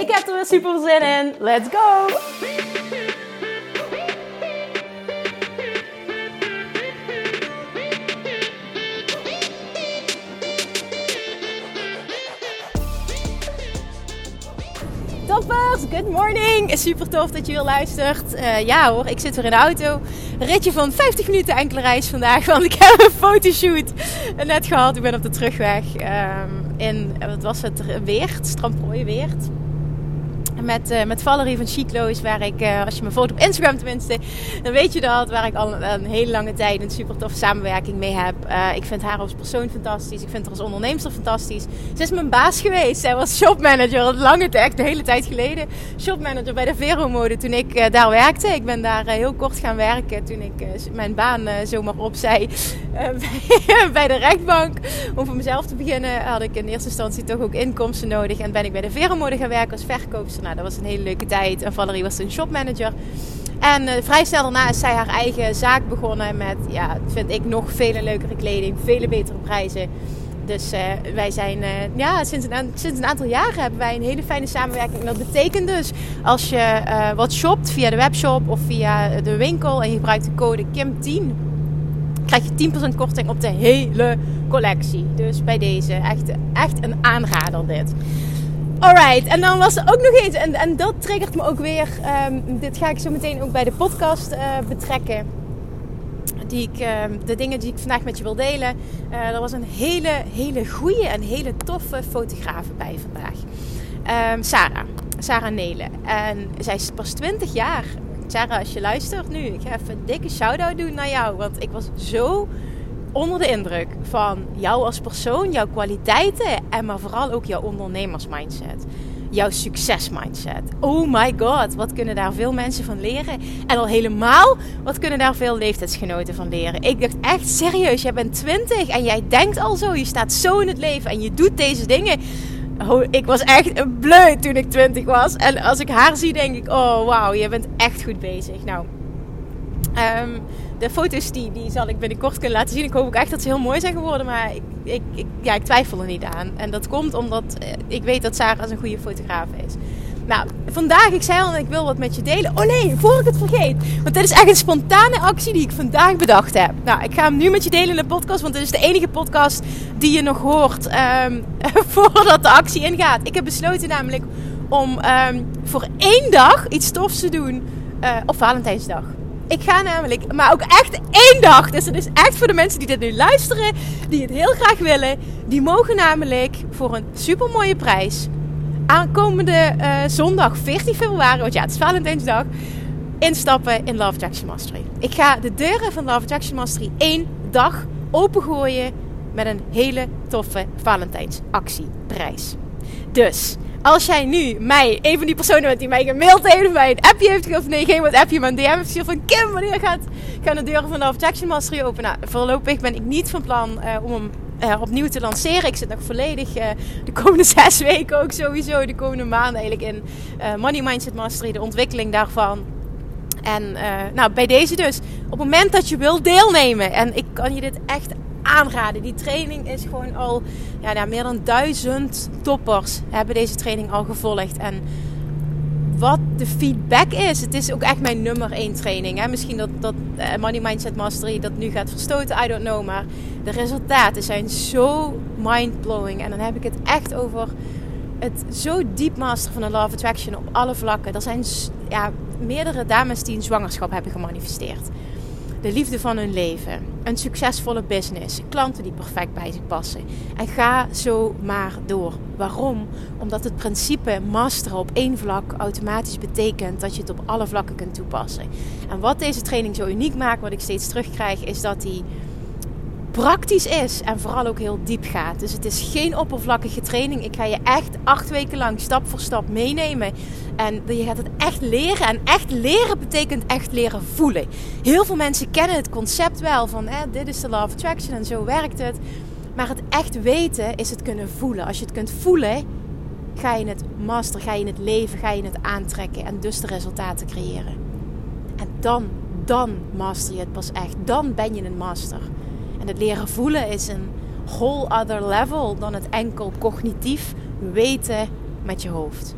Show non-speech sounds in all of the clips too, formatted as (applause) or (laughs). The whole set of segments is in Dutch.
Ik heb er weer super zin in. Let's go! Toppers, good morning! Super tof dat je weer luistert. Uh, ja hoor, ik zit weer in de auto. Ritje van 50 minuten enkele reis vandaag, want ik heb een fotoshoot net gehad. Ik ben op de terugweg um, in, wat was het, Weert, Stramprooi Weert met, uh, met Valerie van Chiclo's. Waar ik, uh, als je me volgt op Instagram tenminste, dan weet je dat. Waar ik al een hele lange tijd een super toffe samenwerking mee heb. Uh, ik vind haar als persoon fantastisch. Ik vind haar als onderneemster fantastisch. Ze is mijn baas geweest. Zij was shopmanager, lange tijd, de hele tijd geleden. Shopmanager bij de Vero Mode toen ik daar werkte. Ik ben daar heel kort gaan werken toen ik mijn baan zomaar opzij (laughs) bij de rechtbank. Om voor mezelf te beginnen had ik in eerste instantie toch ook inkomsten nodig. En ben ik bij de Vero Mode gaan werken als verkoopster. Nou, dat was een hele leuke tijd. En Valerie was een shopmanager. En uh, vrij snel daarna is zij haar eigen zaak begonnen met, ja, vind ik, nog vele leukere kleding, vele betere prijzen. Dus uh, wij zijn, uh, ja, sinds een, sinds een aantal jaren hebben wij een hele fijne samenwerking. En dat betekent dus, als je wat shopt via de webshop of via de winkel en je gebruikt de code KIM10, krijg je 10% korting op de hele collectie. Dus bij deze, echt, echt een aanrader dit. Alright, en dan was er ook nog iets, en, en dat triggert me ook weer. Um, dit ga ik zo meteen ook bij de podcast uh, betrekken. Die ik, uh, de dingen die ik vandaag met je wil delen. Uh, er was een hele, hele goede en hele toffe fotograaf bij vandaag. Um, Sarah, Sarah Nelen. En zij is pas 20 jaar. Sarah, als je luistert nu, ik ga even een dikke shout-out doen naar jou. Want ik was zo onder de indruk van jou als persoon, jouw kwaliteiten en maar vooral ook jouw ondernemersmindset. Jouw succesmindset. Oh my god, wat kunnen daar veel mensen van leren? En al helemaal, wat kunnen daar veel leeftijdsgenoten van leren? Ik dacht echt serieus, jij bent 20 en jij denkt al zo, je staat zo in het leven en je doet deze dingen. Ik was echt bleu toen ik 20 was. En als ik haar zie, denk ik: oh wauw, je bent echt goed bezig. Nou, um, de foto's die, die zal ik binnenkort kunnen laten zien. Ik hoop ook echt dat ze heel mooi zijn geworden. Maar ik, ik, ja, ik twijfel er niet aan. En dat komt omdat eh, ik weet dat Sarah een goede fotograaf is. Nou, vandaag, ik zei al, ik wil wat met je delen. Oh nee, voor ik het vergeet. Want dit is echt een spontane actie die ik vandaag bedacht heb. Nou, ik ga hem nu met je delen in de podcast. Want dit is de enige podcast die je nog hoort um, (laughs) voordat de actie ingaat. Ik heb besloten namelijk om um, voor één dag iets tofs te doen uh, op Valentijnsdag. Ik ga namelijk, maar ook echt één dag. Dus het is echt voor de mensen die dit nu luisteren, die het heel graag willen. Die mogen namelijk voor een super mooie prijs aankomende uh, zondag 14 februari, want ja, het is Valentijnsdag, instappen in Love Jackson Mastery. Ik ga de deuren van Love Jackson Mastery één dag opengooien met een hele toffe Valentijnsactieprijs. Dus als jij nu mij, een van die personen bent die mij gemaild heeft, mij een appje heeft of nee, geen wat appje, maar een DM heeft gestuurd van Kim, wanneer gaat, gaan de deuren van de Jackson Mastery open? Nou, voorlopig ben ik niet van plan uh, om hem uh, opnieuw te lanceren. Ik zit nog volledig uh, de komende (laughs) zes weken ook sowieso, de komende maanden eigenlijk in Money Mindset Mastery, de ontwikkeling daarvan. En nou, bij deze dus, op het moment dat je wilt deelnemen, en ik kan je dit echt aanraden. Die training is gewoon al, ja, nou, meer dan duizend toppers hebben deze training al gevolgd. En wat de feedback is, het is ook echt mijn nummer één training. Hè? Misschien dat, dat eh, Money Mindset Mastery dat nu gaat verstoten, I don't know. Maar de resultaten zijn zo mind-blowing. En dan heb ik het echt over het zo diep masteren van de Law of Attraction op alle vlakken. Er zijn ja, meerdere dames die een zwangerschap hebben gemanifesteerd de liefde van hun leven, een succesvolle business, klanten die perfect bij zich passen. En ga zo maar door. Waarom? Omdat het principe masteren op één vlak automatisch betekent dat je het op alle vlakken kunt toepassen. En wat deze training zo uniek maakt, wat ik steeds terugkrijg, is dat die praktisch is en vooral ook heel diep gaat. Dus het is geen oppervlakkige training. Ik ga je echt acht weken lang stap voor stap meenemen. En je gaat het echt leren. En echt leren betekent echt leren voelen. Heel veel mensen kennen het concept wel van eh, dit is de law attraction en zo werkt het. Maar het echt weten is het kunnen voelen. Als je het kunt voelen, ga je het masteren, ga je het leven, ga je het aantrekken en dus de resultaten creëren. En dan, dan master je het pas echt. Dan ben je een master. En het leren voelen is een whole other level dan het enkel cognitief weten met je hoofd.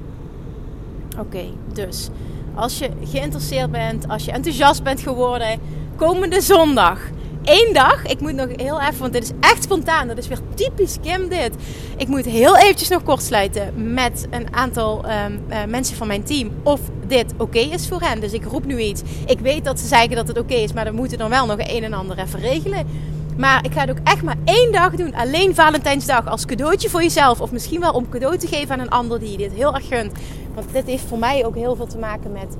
Oké, dus als je geïnteresseerd bent, als je enthousiast bent geworden, komende zondag één dag. Ik moet nog heel even, want dit is echt spontaan. Dat is weer typisch Kim dit. Ik moet heel eventjes nog kort sluiten met een aantal ehm, eh, mensen van mijn team. Of dit oké is voor hen. Dus ik roep nu iets. Ik weet dat ze zeggen dat het oké is, maar dan moeten dan wel nog een en ander even regelen. Maar ik ga het ook echt maar één dag doen. Alleen Valentijnsdag als cadeautje voor jezelf. Of misschien wel om cadeau te geven aan een ander die je dit heel erg gunt. Want dit heeft voor mij ook heel veel te maken met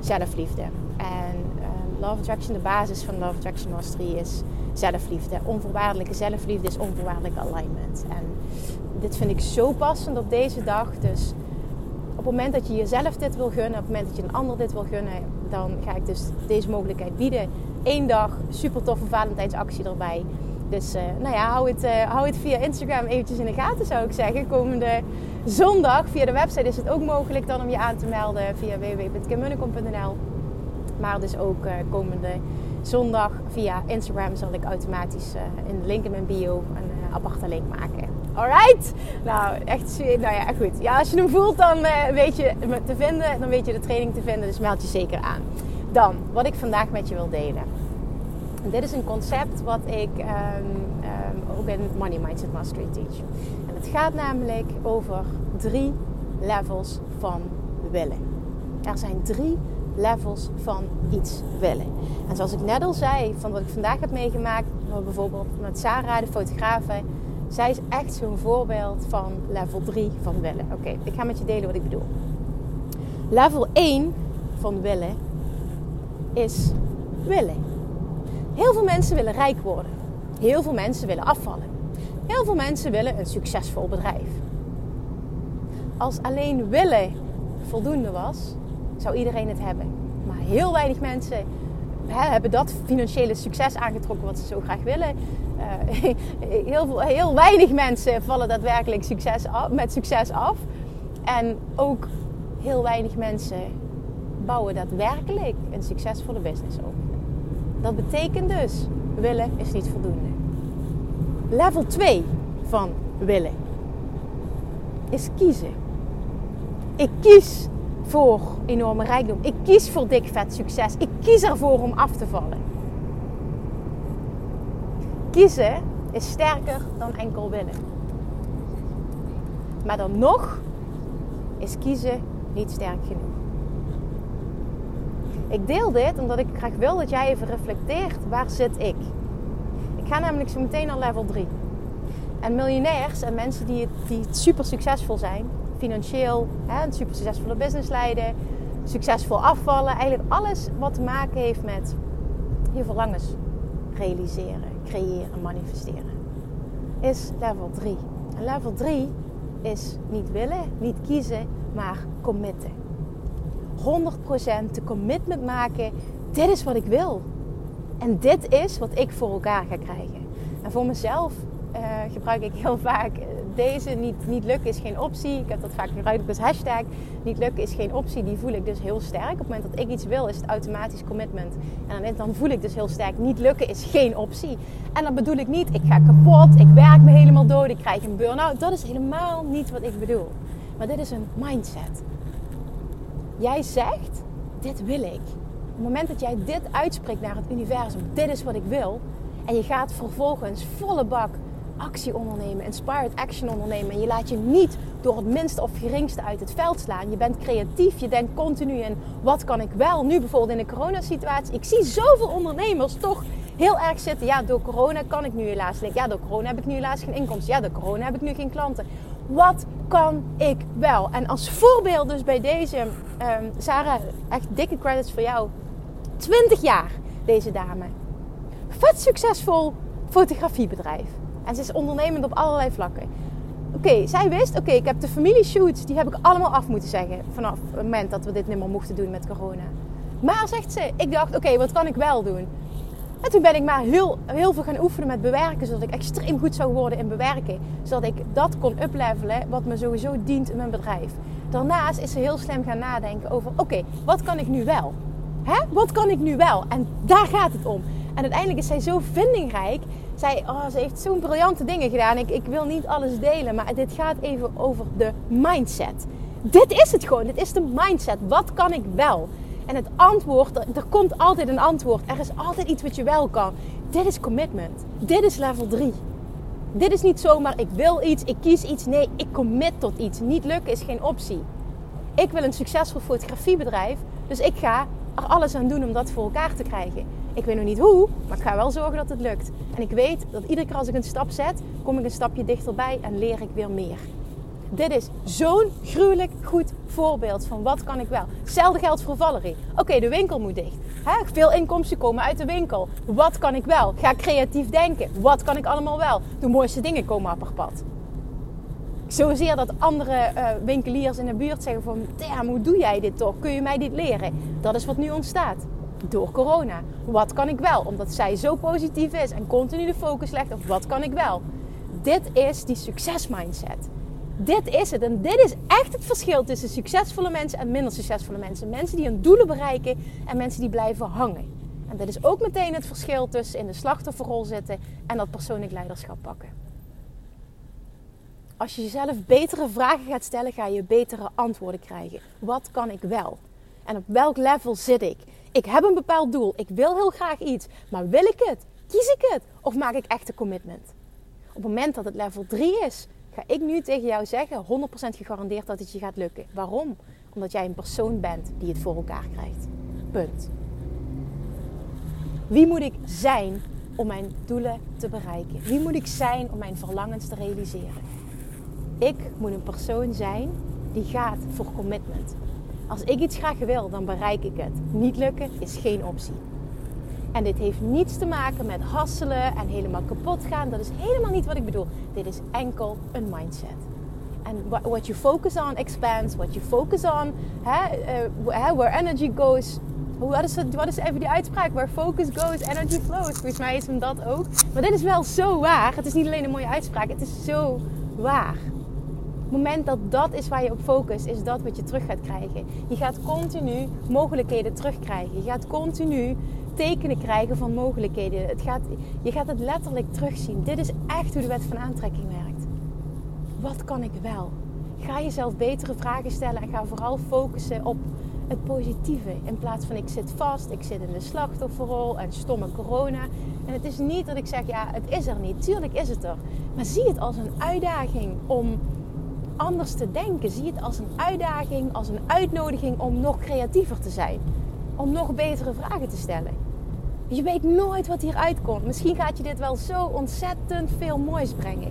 zelfliefde. Love Attraction, de basis van Love Attraction Mastery is zelfliefde. Onvoorwaardelijke zelfliefde is onvoorwaardelijke alignment. En dit vind ik zo passend op deze dag. Dus op het moment dat je jezelf dit wil gunnen, op het moment dat je een ander dit wil gunnen, dan ga ik dus deze mogelijkheid bieden. Eén dag, super toffe Valentijnsactie erbij. Dus uh, nou ja, hou het, uh, hou het via Instagram eventjes in de gaten zou ik zeggen. Komende zondag via de website is het ook mogelijk dan om je aan te melden via www.kimmunnekom.nl. Maar dus ook uh, komende zondag via Instagram zal ik automatisch in de link in mijn bio een aparte link maken. Alright? Nou, echt, nou ja, goed. Ja, als je hem voelt, dan weet je me te vinden. Dan weet je de training te vinden, dus meld je zeker aan. Dan, wat ik vandaag met je wil delen. dit is een concept wat ik um, um, ook in Money Mindset Mastery teach. En het gaat namelijk over drie levels van willen. Er zijn drie levels van iets willen. En zoals ik net al zei, van wat ik vandaag heb meegemaakt, bijvoorbeeld met Sarah, de fotografe. Zij is echt zo'n voorbeeld van level 3 van willen. Oké, ik ga met je delen wat ik bedoel. Level 1 van willen is willen. Heel veel mensen willen rijk worden. Heel veel mensen willen afvallen. Heel veel mensen willen een succesvol bedrijf. Als alleen willen voldoende was, zou iedereen het hebben. Maar heel weinig mensen hè, hebben dat financiële succes aangetrokken wat ze zo graag willen. Uh, (laughs) heel, veel, heel weinig mensen vallen daadwerkelijk succes af, met succes af. En ook heel weinig mensen bouwen daadwerkelijk een succesvolle business op. Dat betekent dus, willen is niet voldoende. Level 2 van willen is kiezen. Ik kies voor enorme rijkdom. Ik kies voor dik vet succes. Ik kies ervoor om af te vallen. Kiezen is sterker dan enkel willen. Maar dan nog is kiezen niet sterk genoeg. Ik deel dit omdat ik graag wil dat jij even reflecteert waar zit ik. Ik ga namelijk zo meteen naar level 3. En miljonairs en mensen die, die super succesvol zijn, financieel, hè, een super succesvolle business leiden, succesvol afvallen. Eigenlijk alles wat te maken heeft met je verlangens realiseren, creëren, manifesteren. Is level 3. En level 3 is niet willen, niet kiezen, maar committen. 100% de commitment maken. Dit is wat ik wil. En dit is wat ik voor elkaar ga krijgen. En voor mezelf uh, gebruik ik heel vaak deze niet, niet lukken is geen optie. Ik heb dat vaak gebruikt als hashtag. Niet lukken is geen optie. Die voel ik dus heel sterk. Op het moment dat ik iets wil, is het automatisch commitment. En dan, dan voel ik dus heel sterk. Niet lukken is geen optie. En dan bedoel ik niet, ik ga kapot. Ik werk me helemaal dood. Ik krijg een burn-out. Dat is helemaal niet wat ik bedoel. Maar dit is een mindset. Jij zegt, dit wil ik. Op het moment dat jij dit uitspreekt naar het universum, dit is wat ik wil. En je gaat vervolgens volle bak actie ondernemen, inspired action ondernemen. En je laat je niet door het minste of geringste uit het veld slaan. Je bent creatief, je denkt continu in wat kan ik wel. Nu bijvoorbeeld in de coronasituatie. Ik zie zoveel ondernemers toch heel erg zitten. Ja, door corona kan ik nu helaas niet. Ja, door corona heb ik nu helaas geen inkomsten. Ja, door corona heb ik nu geen klanten. Wat kan ik wel? En als voorbeeld dus bij deze, um, Sarah, echt dikke credits voor jou. 20 jaar, deze dame. Vet succesvol fotografiebedrijf. En ze is ondernemend op allerlei vlakken. Oké, zij wist, oké, ik heb de familieshoots, die heb ik allemaal af moeten zeggen. Vanaf het moment dat we dit niet meer mochten doen met corona. Maar zegt ze, ik dacht, oké, wat kan ik wel doen? En toen ben ik maar heel, heel veel gaan oefenen met bewerken, zodat ik extreem goed zou worden in bewerken. Zodat ik dat kon uplevelen, wat me sowieso dient in mijn bedrijf. Daarnaast is ze heel slim gaan nadenken over, oké, wat kan ik nu wel? Hè? Wat kan ik nu wel? En daar gaat het om. En uiteindelijk is zij zo vindingrijk. Zij, oh, ze heeft zo'n briljante dingen gedaan. Ik, ik wil niet alles delen, maar dit gaat even over de mindset. Dit is het gewoon. Dit is de mindset. Wat kan ik wel? En het antwoord, er komt altijd een antwoord. Er is altijd iets wat je wel kan. Dit is commitment. Dit is level 3. Dit is niet zomaar ik wil iets, ik kies iets. Nee, ik commit tot iets. Niet lukken is geen optie. Ik wil een succesvol fotografiebedrijf. Dus ik ga er alles aan doen om dat voor elkaar te krijgen. Ik weet nog niet hoe, maar ik ga wel zorgen dat het lukt. En ik weet dat iedere keer als ik een stap zet, kom ik een stapje dichterbij en leer ik weer meer. Dit is zo'n gruwelijk goed voorbeeld van wat kan ik wel. Hetzelfde geldt voor Valerie. Oké, de winkel moet dicht. He, veel inkomsten komen uit de winkel. Wat kan ik wel? Ga creatief denken. Wat kan ik allemaal wel? De mooiste dingen komen op haar pad. Zozeer dat andere uh, winkeliers in de buurt zeggen van... Damn, hoe doe jij dit toch? Kun je mij dit leren? Dat is wat nu ontstaat. Door corona. Wat kan ik wel? Omdat zij zo positief is en continu de focus legt op wat kan ik wel. Dit is die succesmindset. Dit is het. En dit is echt het verschil tussen succesvolle mensen en minder succesvolle mensen. Mensen die hun doelen bereiken en mensen die blijven hangen. En dat is ook meteen het verschil tussen in de slachtofferrol zitten en dat persoonlijk leiderschap pakken. Als je jezelf betere vragen gaat stellen, ga je betere antwoorden krijgen. Wat kan ik wel? En op welk level zit ik? Ik heb een bepaald doel. Ik wil heel graag iets. Maar wil ik het? Kies ik het? Of maak ik echt een commitment? Op het moment dat het level 3 is, ga ik nu tegen jou zeggen, 100% gegarandeerd dat het je gaat lukken. Waarom? Omdat jij een persoon bent die het voor elkaar krijgt. Punt. Wie moet ik zijn om mijn doelen te bereiken? Wie moet ik zijn om mijn verlangens te realiseren? Ik moet een persoon zijn die gaat voor commitment. Als ik iets graag wil, dan bereik ik het. Niet lukken is geen optie. En dit heeft niets te maken met hasselen en helemaal kapot gaan. Dat is helemaal niet wat ik bedoel. Dit is enkel een mindset. En what you focus on expands. What you focus on, hè, uh, where energy goes. Wat is, wat is even die uitspraak? Where focus goes, energy flows. Volgens mij is hem dat ook. Maar dit is wel zo waar. Het is niet alleen een mooie uitspraak. Het is zo waar moment dat dat is waar je op focust, is dat wat je terug gaat krijgen. Je gaat continu mogelijkheden terugkrijgen. Je gaat continu tekenen krijgen van mogelijkheden. Het gaat, je gaat het letterlijk terugzien. Dit is echt hoe de wet van aantrekking werkt. Wat kan ik wel? Ga jezelf betere vragen stellen en ga vooral focussen op het positieve. In plaats van ik zit vast, ik zit in de slachtofferrol en stomme corona. En het is niet dat ik zeg, ja, het is er niet. Tuurlijk is het er. Maar zie het als een uitdaging om anders te denken. Zie het als een uitdaging, als een uitnodiging om nog creatiever te zijn. Om nog betere vragen te stellen. Je weet nooit wat hieruit komt. Misschien gaat je dit wel zo ontzettend veel moois brengen.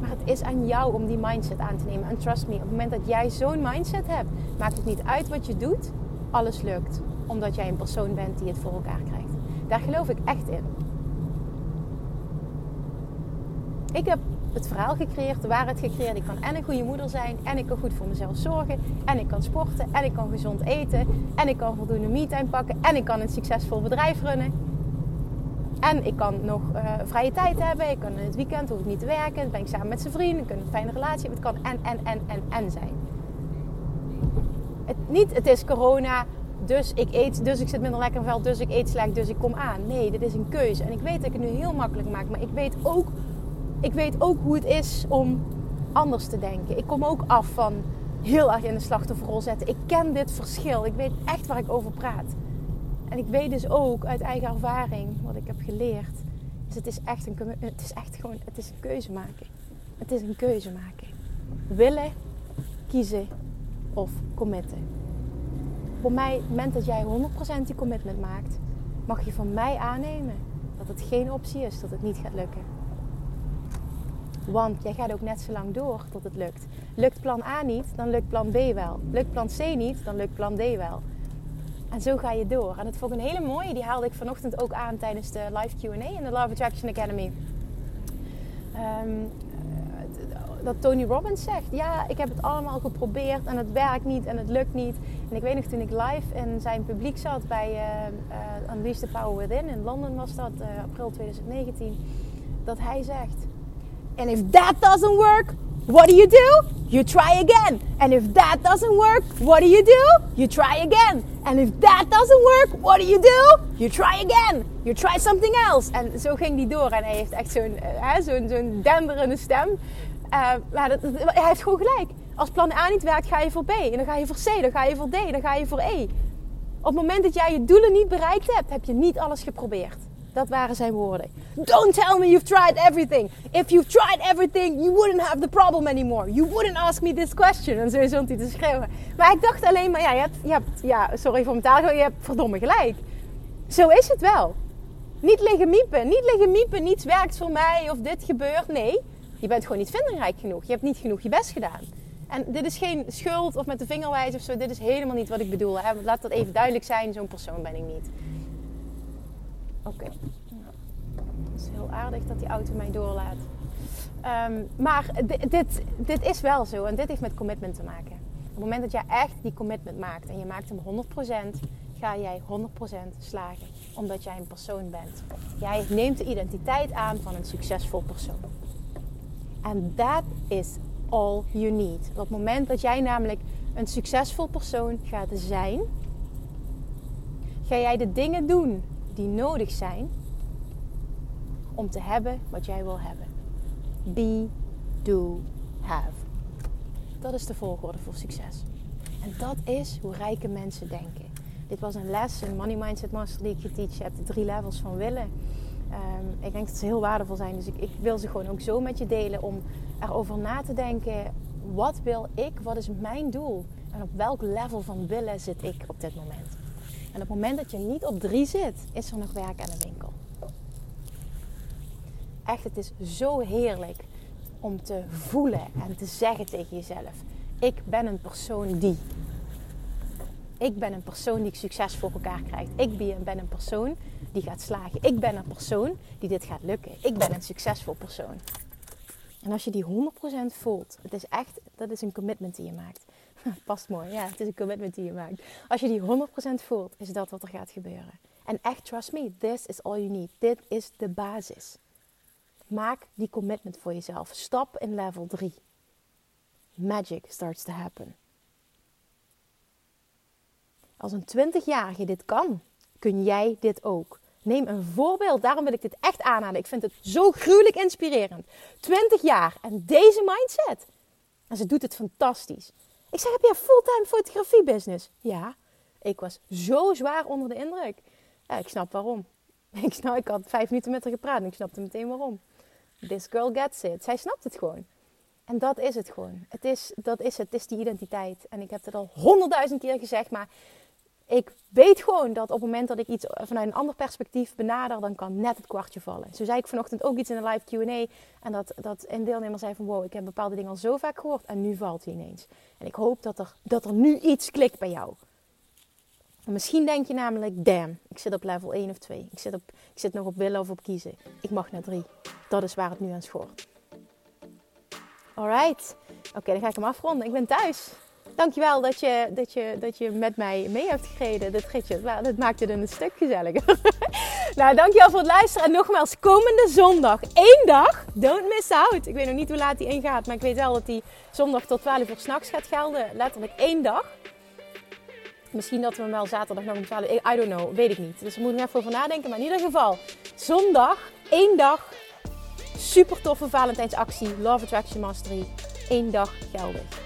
Maar het is aan jou om die mindset aan te nemen. En trust me, op het moment dat jij zo'n mindset hebt, maakt het niet uit wat je doet. Alles lukt. Omdat jij een persoon bent die het voor elkaar krijgt. Daar geloof ik echt in. Ik heb het verhaal gecreëerd, de waarheid gecreëerd. Ik kan en een goede moeder zijn, en ik kan goed voor mezelf zorgen, en ik kan sporten, en ik kan gezond eten, en ik kan voldoende me-time pakken, en ik kan een succesvol bedrijf runnen. En ik kan nog uh, vrije tijd hebben. Ik kan in het weekend hoef ik niet te werken. Dan ben ik samen met zijn vrienden. Ik kan een fijne relatie hebben. Het kan en, en, en, en, en zijn. Het, niet, het is corona, dus ik eet, dus ik zit minder lekker vel, dus ik eet slecht, dus ik kom aan. Nee, dit is een keuze. En ik weet dat ik het nu heel makkelijk maak. Maar ik weet ook ik weet ook hoe het is om anders te denken. Ik kom ook af van heel erg in de slachtofferrol zetten. Ik ken dit verschil. Ik weet echt waar ik over praat. En ik weet dus ook uit eigen ervaring wat ik heb geleerd. Dus het is echt een, het is echt gewoon, het is een keuze maken. Het is een keuze maken. Willen, kiezen of committen. Voor mij, op het moment dat jij 100% die commitment maakt, mag je van mij aannemen dat het geen optie is dat het niet gaat lukken. Want jij gaat ook net zo lang door tot het lukt. Lukt plan A niet, dan lukt plan B wel. Lukt plan C niet, dan lukt plan D wel. En zo ga je door. En het vond ik een hele mooie. Die haalde ik vanochtend ook aan tijdens de live Q&A in de Love Attraction Academy. Ehm, dat Tony Robbins zegt: Ja, ik heb het allemaal geprobeerd en het werkt niet en het lukt niet. En ik weet nog toen ik live in zijn publiek zat bij uh, the Power Within in Londen was dat, april 2019, dat hij zegt: And if that doesn't work, what do you do? You try again. And if that doesn't work, what do you do? You try again. And if that doesn't work, what do you do? You try again. You try something else. En zo ging die door. En hij heeft echt zo'n zo'n zo'n denderende stem. Uh, maar dat, hij heeft gewoon gelijk. Als plan A niet werkt, ga je voor B. En dan ga je voor C, dan ga je voor D, dan ga je voor E. Op het moment dat jij je doelen niet bereikt hebt, heb je niet alles geprobeerd. Dat waren zijn woorden. Don't tell me you've tried everything. If you've tried everything, you wouldn't have the problem anymore. You wouldn't ask me this question. En zo stond hij te schreeuwen. Maar ik dacht alleen maar, ja, je hebt, ja sorry voor mijn taal, je hebt verdomme gelijk. Zo is het wel. Niet liggen miepen. Niet liggen miepen, niets werkt voor mij of dit gebeurt. Nee, je bent gewoon niet vindingrijk genoeg. Je hebt niet genoeg je best gedaan. En dit is geen schuld of met de vingerwijs of zo. Dit is helemaal niet wat ik bedoel. Hè? Laat dat even duidelijk zijn. Zo'n persoon ben ik niet. Oké. Het is heel aardig dat die auto mij doorlaat. Um, maar dit, dit is wel zo. En dit heeft met commitment te maken. Op het moment dat jij echt die commitment maakt en je maakt hem 100%, ga jij 100% slagen. Omdat jij een persoon bent. Jij neemt de identiteit aan van een succesvol persoon. En that is all you need. Op het moment dat jij namelijk een succesvol persoon gaat zijn, ga jij de dingen doen die nodig zijn om te hebben wat jij wil hebben. Be, do, have. Dat is de volgorde voor succes. En dat is hoe rijke mensen denken. Dit was een les, een Money Mindset Master die ik je heb. De drie levels van willen. Um, ik denk dat ze heel waardevol zijn. Dus ik, ik, wil ze gewoon ook zo met je delen om erover na te denken. Wat wil ik? Wat is mijn doel? En op welk level van willen zit ik op dit moment? En op het moment dat je niet op drie zit, is er nog werk aan de winkel. Echt, het is zo heerlijk om te voelen en te zeggen tegen jezelf: Ik ben een persoon die. Ik ben een persoon die succes voor elkaar krijgt. Ik ben een persoon die gaat slagen. Ik ben een persoon die dit gaat lukken. Ik ben een succesvol persoon. En als je die 100% voelt, het is echt, dat is een commitment die je maakt. (laughs) Past mooi, ja, het is een commitment die je maakt. Als je die 100% voelt, is dat wat er gaat gebeuren. En echt, trust me, this is all you need. Dit is de basis. Maak die commitment voor jezelf. Stap in level 3. Magic starts to happen. Als een 20-jarige dit kan, kun jij dit ook. Neem een voorbeeld. Daarom wil ik dit echt aanhalen. Ik vind het zo gruwelijk inspirerend. 20 jaar en deze mindset. En ze doet het fantastisch. Ik zeg, heb je een fulltime fotografie business? Ja. Ik was zo zwaar onder de indruk. Ja, ik snap waarom. (laughs) Ik, snap, ik had vijf minuten met haar gepraat en ik snapte meteen waarom. This girl gets it. Zij snapt het gewoon. En dat is het gewoon. Het is, dat is het. Het is die identiteit. En ik heb het al honderdduizend keer gezegd, maar ik weet gewoon dat op het moment dat ik iets vanuit een ander perspectief benader, dan kan net het kwartje vallen. Zo zei ik vanochtend ook iets in een live QA. En dat, dat een deelnemer zei van wow, ik heb bepaalde dingen al zo vaak gehoord en nu valt hij ineens. En ik hoop dat er, dat er nu iets klikt bij jou. En misschien denk je namelijk, damn, ik zit op level 1 of 2. Ik zit, op, ik zit nog op willen of op kiezen. Ik mag naar 3. Dat is waar het nu aan schort. Alright. Oké, dan ga ik hem afronden. Ik ben thuis. Dankjewel dat je, dat je, dat je met mij mee hebt gereden. Dat, ritje. dat maakt het een stuk gezelliger. (laughs) nou, dankjewel voor het luisteren. En nogmaals, komende zondag, één dag, don't miss out. Ik weet nog niet hoe laat die ingaat, maar ik weet wel dat die zondag tot 12 uur s'nachts gaat gelden. Letterlijk één dag. Misschien dat we hem wel zaterdag nog om 12 uur... I don't know, weet ik niet. Dus daar moet ik even over nadenken. Maar in ieder geval, zondag, één dag, super toffe Valentijnsactie. Love Attraction Mastery. Eén dag geldig.